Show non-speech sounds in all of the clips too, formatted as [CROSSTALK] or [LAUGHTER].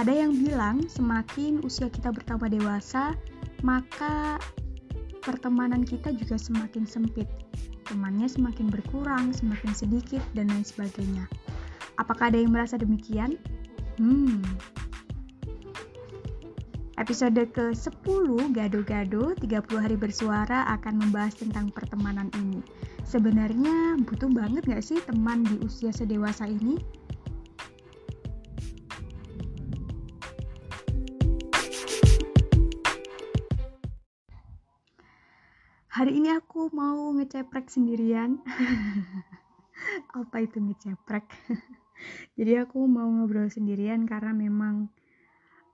ada yang bilang semakin usia kita bertambah dewasa, maka pertemanan kita juga semakin sempit. Temannya semakin berkurang, semakin sedikit, dan lain sebagainya. Apakah ada yang merasa demikian? Hmm. Episode ke-10 Gado-Gado 30 hari bersuara akan membahas tentang pertemanan ini. Sebenarnya butuh banget gak sih teman di usia sedewasa ini? Hari ini aku mau ngeceprek sendirian. [LAUGHS] Apa itu ngeceprek? [LAUGHS] Jadi aku mau ngobrol sendirian karena memang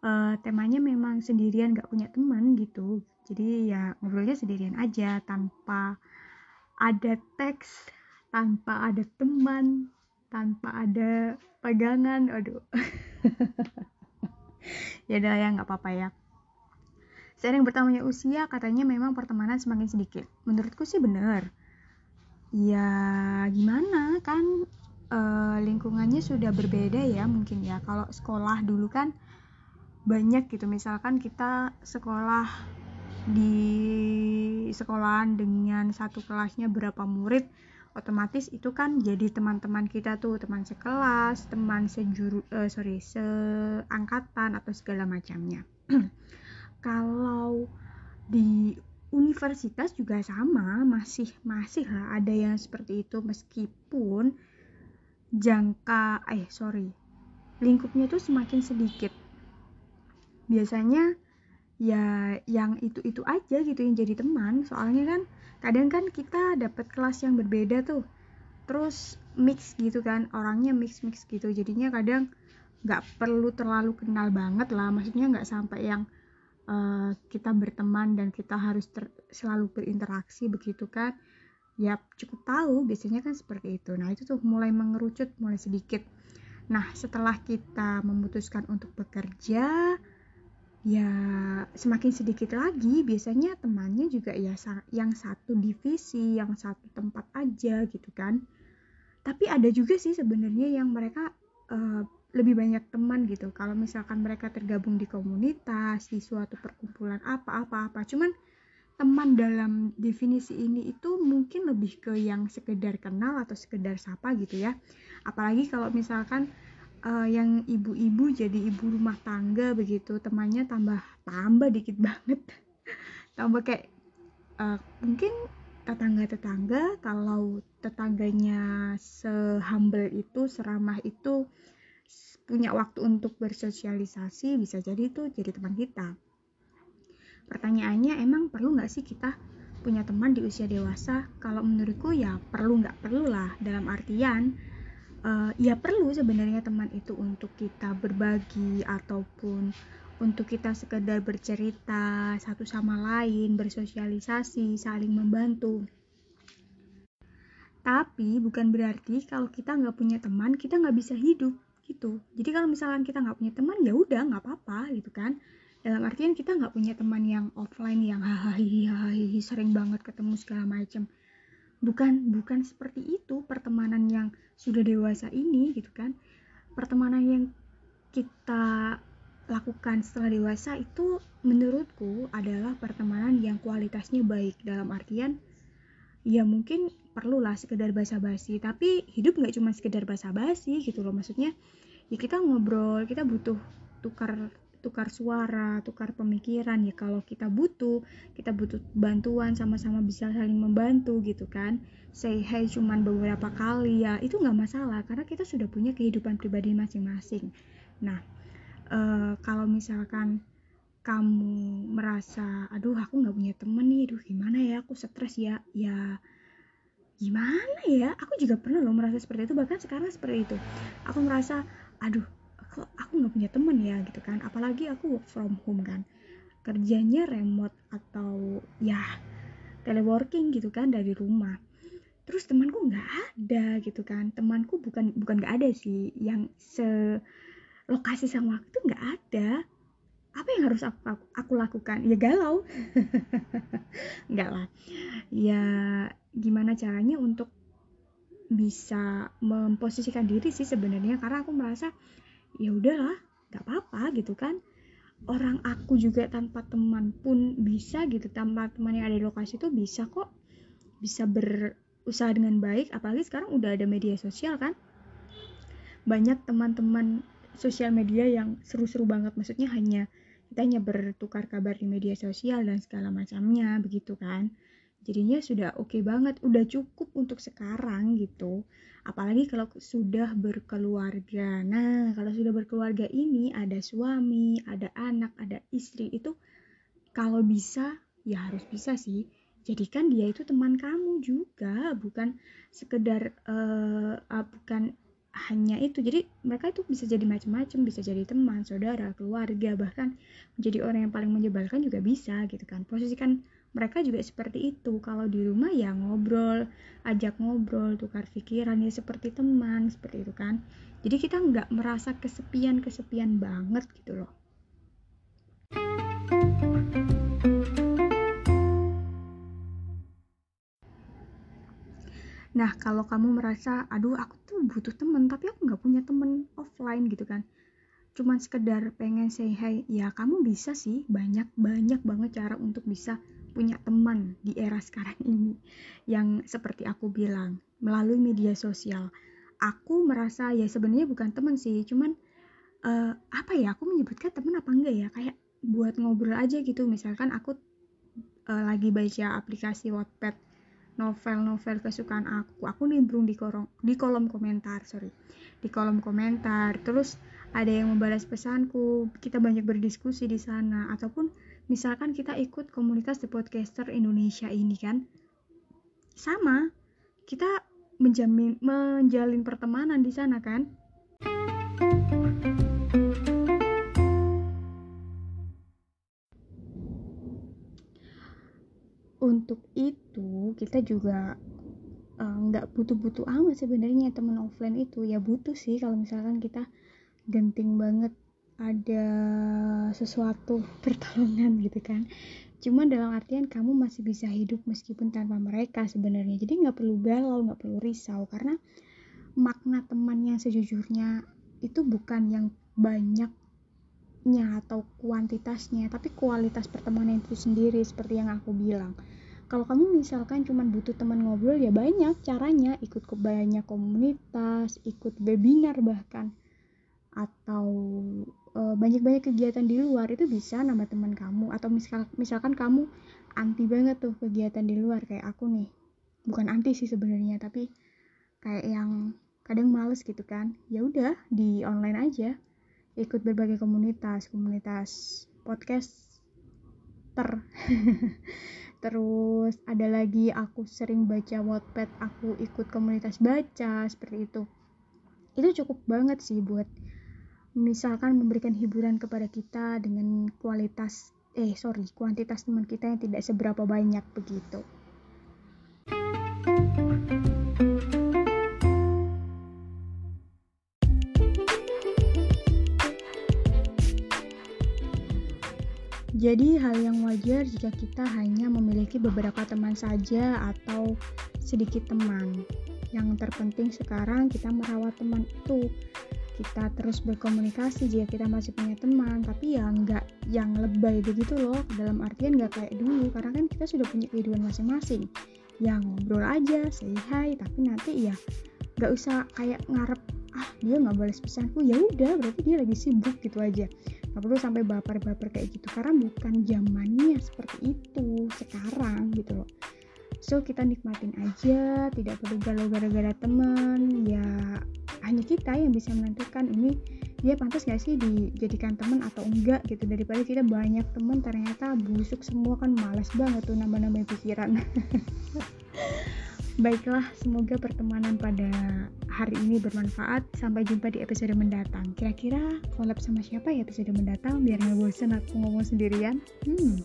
uh, temanya memang sendirian gak punya teman gitu. Jadi ya ngobrolnya sendirian aja tanpa ada teks, tanpa ada teman, tanpa ada pegangan. Aduh. [LAUGHS] ya udah ya nggak apa-apa ya Seiring bertambahnya usia, katanya memang pertemanan semakin sedikit. Menurutku sih bener. Ya gimana kan e, lingkungannya sudah berbeda ya mungkin ya. Kalau sekolah dulu kan banyak gitu. Misalkan kita sekolah di sekolahan dengan satu kelasnya berapa murid, otomatis itu kan jadi teman-teman kita tuh teman sekelas, teman sejuru, uh, sorry seangkatan atau segala macamnya. [CLEARS THROAT] kalau di universitas juga sama masih masih lah ada yang seperti itu. Meskipun jangka eh sorry lingkupnya itu semakin sedikit. Biasanya ya yang itu itu aja gitu yang jadi teman. Soalnya kan kadang kan kita dapat kelas yang berbeda tuh. Terus mix gitu kan orangnya mix mix gitu. Jadinya kadang nggak perlu terlalu kenal banget lah. Maksudnya nggak sampai yang uh, kita berteman dan kita harus ter, selalu berinteraksi begitu kan? Ya cukup tahu biasanya kan seperti itu. Nah itu tuh mulai mengerucut mulai sedikit. Nah setelah kita memutuskan untuk bekerja ya semakin sedikit lagi biasanya temannya juga ya yang satu divisi yang satu tempat aja gitu kan. Tapi ada juga sih sebenarnya yang mereka uh, lebih banyak teman gitu. Kalau misalkan mereka tergabung di komunitas di suatu perkumpulan apa-apa-apa cuman teman dalam definisi ini itu mungkin lebih ke yang sekedar kenal atau sekedar sapa gitu ya. Apalagi kalau misalkan uh, yang ibu-ibu jadi ibu rumah tangga begitu temannya tambah tambah dikit [LAUGHS] banget. Tambah kayak uh, mungkin tetangga-tetangga kalau tetangganya sehumble itu seramah itu punya waktu untuk bersosialisasi bisa jadi itu jadi teman kita. Pertanyaannya emang perlu nggak sih kita punya teman di usia dewasa? Kalau menurutku ya perlu nggak perlu lah. Dalam artian uh, ya perlu sebenarnya teman itu untuk kita berbagi ataupun untuk kita sekedar bercerita satu sama lain bersosialisasi saling membantu. Tapi bukan berarti kalau kita nggak punya teman kita nggak bisa hidup gitu. Jadi kalau misalkan kita nggak punya teman ya udah nggak apa-apa gitu kan. Dalam artian kita nggak punya teman yang offline yang hahaha sering banget ketemu segala macam bukan bukan seperti itu pertemanan yang sudah dewasa ini gitu kan. Pertemanan yang kita lakukan setelah dewasa itu menurutku adalah pertemanan yang kualitasnya baik. Dalam artian ya mungkin perlulah sekedar basa-basi tapi hidup nggak cuma sekedar basa-basi gitu loh maksudnya ya kita ngobrol kita butuh tukar tukar suara, tukar pemikiran ya kalau kita butuh, kita butuh bantuan sama-sama bisa saling membantu gitu kan. Say hey cuman beberapa kali ya itu nggak masalah karena kita sudah punya kehidupan pribadi masing-masing. Nah uh, kalau misalkan kamu merasa aduh aku nggak punya temen nih aduh gimana ya aku stres ya. Ya gimana ya? Aku juga pernah loh merasa seperti itu bahkan sekarang seperti itu. Aku merasa aduh kok aku nggak punya temen ya? Gitu kan. Apalagi aku work from home kan. Kerjanya remote atau ya teleworking gitu kan dari rumah. Terus temanku nggak ada gitu kan. Temanku bukan bukan nggak ada sih. Yang se lokasi sama aku tuh nggak ada apa yang harus aku, aku, aku lakukan? Ya galau. [LAUGHS] Nggak lah. Ya gimana caranya untuk bisa memposisikan diri sih sebenarnya? Karena aku merasa ya udahlah nggak apa-apa gitu kan. Orang aku juga tanpa teman pun bisa gitu. Tanpa teman yang ada di lokasi itu bisa kok. Bisa berusaha dengan baik. Apalagi sekarang udah ada media sosial kan. Banyak teman-teman sosial media yang seru-seru banget. Maksudnya hanya kita hanya bertukar kabar di media sosial dan segala macamnya begitu kan. Jadinya sudah oke okay banget udah cukup untuk sekarang gitu. Apalagi kalau sudah berkeluarga. Nah kalau sudah berkeluarga ini ada suami ada anak ada istri itu kalau bisa ya harus bisa sih. Jadikan dia itu teman kamu juga bukan sekedar uh, bukan hanya itu. Jadi mereka itu bisa jadi macam-macam bisa jadi teman saudara keluarga bahkan menjadi orang yang paling menyebalkan juga bisa gitu kan. Posisikan mereka juga seperti itu. Kalau di rumah ya ngobrol ajak ngobrol tukar pikiran ya seperti teman seperti itu kan. Jadi kita nggak merasa kesepian kesepian banget gitu loh Nah, kalau kamu merasa, aduh aku tuh butuh temen, tapi aku nggak punya temen offline gitu kan. Cuman sekedar pengen say hi, ya kamu bisa sih. Banyak-banyak banget cara untuk bisa punya teman di era sekarang [LAUGHS] ini. Yang seperti aku bilang melalui media sosial. Aku merasa ya sebenarnya bukan teman sih cuman uh, apa ya aku menyebutkan teman apa enggak ya? Kayak buat ngobrol aja gitu. Misalkan aku uh, lagi baca aplikasi Wattpad novel-novel kesukaan aku. Aku nimbrung di kolom di kolom komentar sorry. Di kolom komentar. Terus ada yang membalas pesanku. Kita banyak berdiskusi di sana. Ataupun misalkan kita ikut komunitas The Podcaster Indonesia ini kan? Sama. Kita menjamin menjalin pertemanan di sana kan kita juga eh, nggak uh, butuh-butuh amat sebenarnya teman offline itu. Ya butuh sih kalau misalkan kita genting banget ada sesuatu [LAUGHS] pertolongan gitu kan. Cuma dalam artian kamu masih bisa hidup meskipun tanpa mereka sebenarnya. Jadi nggak perlu galau nggak perlu risau. Karena makna teman yang sejujurnya itu bukan yang banyaknya atau kuantitasnya tapi kualitas pertemanan itu sendiri seperti yang aku bilang kalau kamu misalkan cuma butuh teman ngobrol ya banyak caranya. Ikut ke banyak komunitas ikut webinar bahkan. Atau Eh, banyak-banyak kegiatan di luar itu bisa nama teman kamu. Atau misal misalkan kamu anti banget tuh kegiatan di luar kayak aku nih. Bukan anti sih sebenarnya tapi kayak yang kadang males gitu kan. Ya udah di online aja. Ikut berbagai komunitas komunitas podcast ter [LAUGHS] terus ada lagi aku sering baca Wattpad aku ikut komunitas baca seperti itu. Itu cukup banget sih buat misalkan memberikan hiburan kepada kita dengan kualitas eh sorry kuantitas teman kita yang tidak seberapa banyak begitu Jadi hal yang wajar jika kita hanya memiliki beberapa teman saja atau sedikit teman. Yang terpenting sekarang kita merawat teman itu. Kita terus berkomunikasi jika kita masih punya teman tapi ya nggak yang lebay begitu loh. Dalam artian nggak kayak dulu karena kan kita sudah punya kehidupan masing-masing. Yang ngobrol aja say hi tapi nanti ya nggak usah kayak ngarep ah dia nggak balas pesanku. Ya udah berarti dia lagi sibuk gitu aja nggak perlu sampai baper-baper kayak gitu. Karena bukan zamannya seperti itu sekarang gitu loh. So kita nikmatin aja tidak perlu galau gara-gara temen. Ya hanya kita yang bisa menentukan ini dia pantas gak sih dijadikan teman atau enggak gitu. Daripada kita banyak teman ternyata busuk semua kan malas banget tuh nambah-nambah pikiran [LAUGHS] Baiklah, semoga pertemanan pada hari ini bermanfaat. Sampai jumpa di episode mendatang. Kira-kira collab sama siapa ya episode mendatang biar nggak bosan aku ngomong sendirian? Hmm.